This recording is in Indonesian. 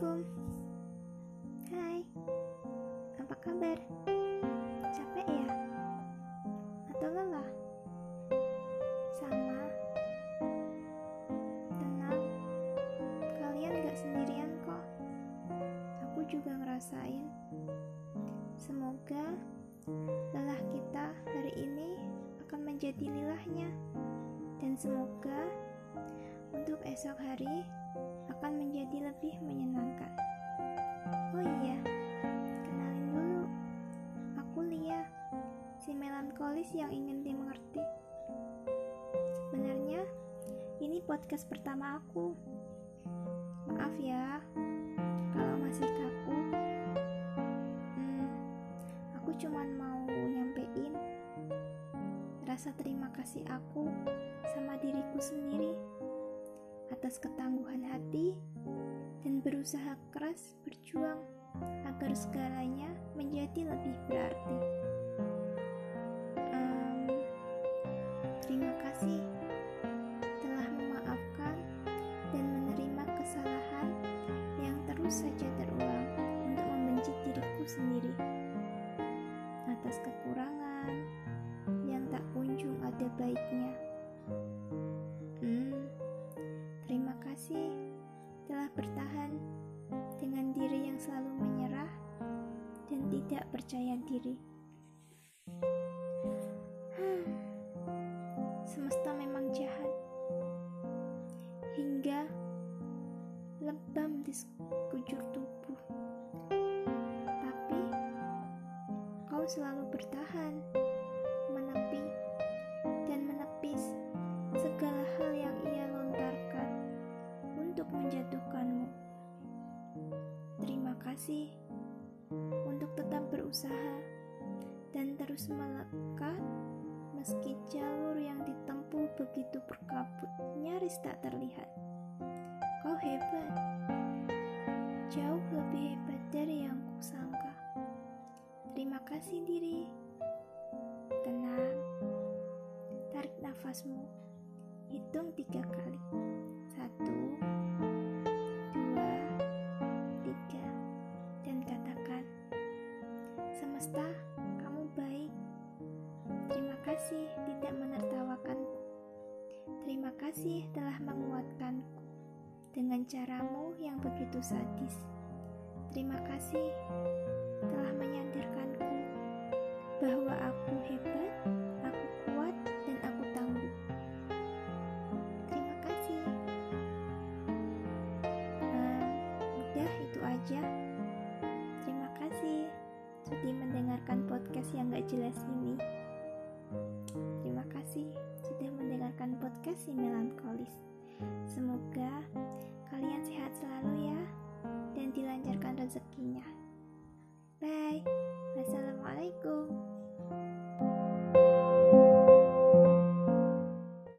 Assalamualaikum. Hai. Apa kabar? Capek ya? Atau lelah? Sama. Tenang. Kalian gak sendirian kok. Aku juga ngerasain. Semoga Lelah kita hari ini akan menjadi lilahnya Dan semoga untuk esok hari akan menjadi lebih menyenangkan. Oh iya, kenalin dulu. Aku Lia, si melankolis yang ingin dimengerti. Sebenarnya, ini podcast pertama aku. Maaf ya, kalau masih kaku. Hmm, aku cuman mau nyampein rasa terima kasih aku sama diriku sendiri atas ketangguhan hati dan berusaha keras berjuang agar segalanya menjadi lebih berarti. Um, terima kasih telah memaafkan dan menerima kesalahan yang terus saja terulang untuk membenci diriku sendiri atas kekurangan yang tak kunjung ada baiknya. Dan tidak percaya diri. Hmm, semesta memang jahat hingga lebam di sekujur tubuh. Tapi kau selalu bertahan, menepi, dan menepis segala hal yang ia lontarkan untuk menjatuhkanmu. Terima kasih untuk tetap berusaha dan terus melekat meski jalur yang ditempuh begitu berkabut nyaris tak terlihat. Kau hebat, jauh lebih hebat dari yang kusangka. Terima kasih diri. Tenang, tarik nafasmu, hitung tiga kali. Semesta, kamu baik. Terima kasih tidak menertawakanku. Terima kasih telah menguatkanku dengan caramu yang begitu sadis. Terima kasih telah menyadarkanku bahwa aku hebat, aku kuat, dan aku tangguh. Terima kasih. Ehm, udah itu aja. Yang gak jelas ini. Terima kasih sudah mendengarkan podcast si melankolis. Semoga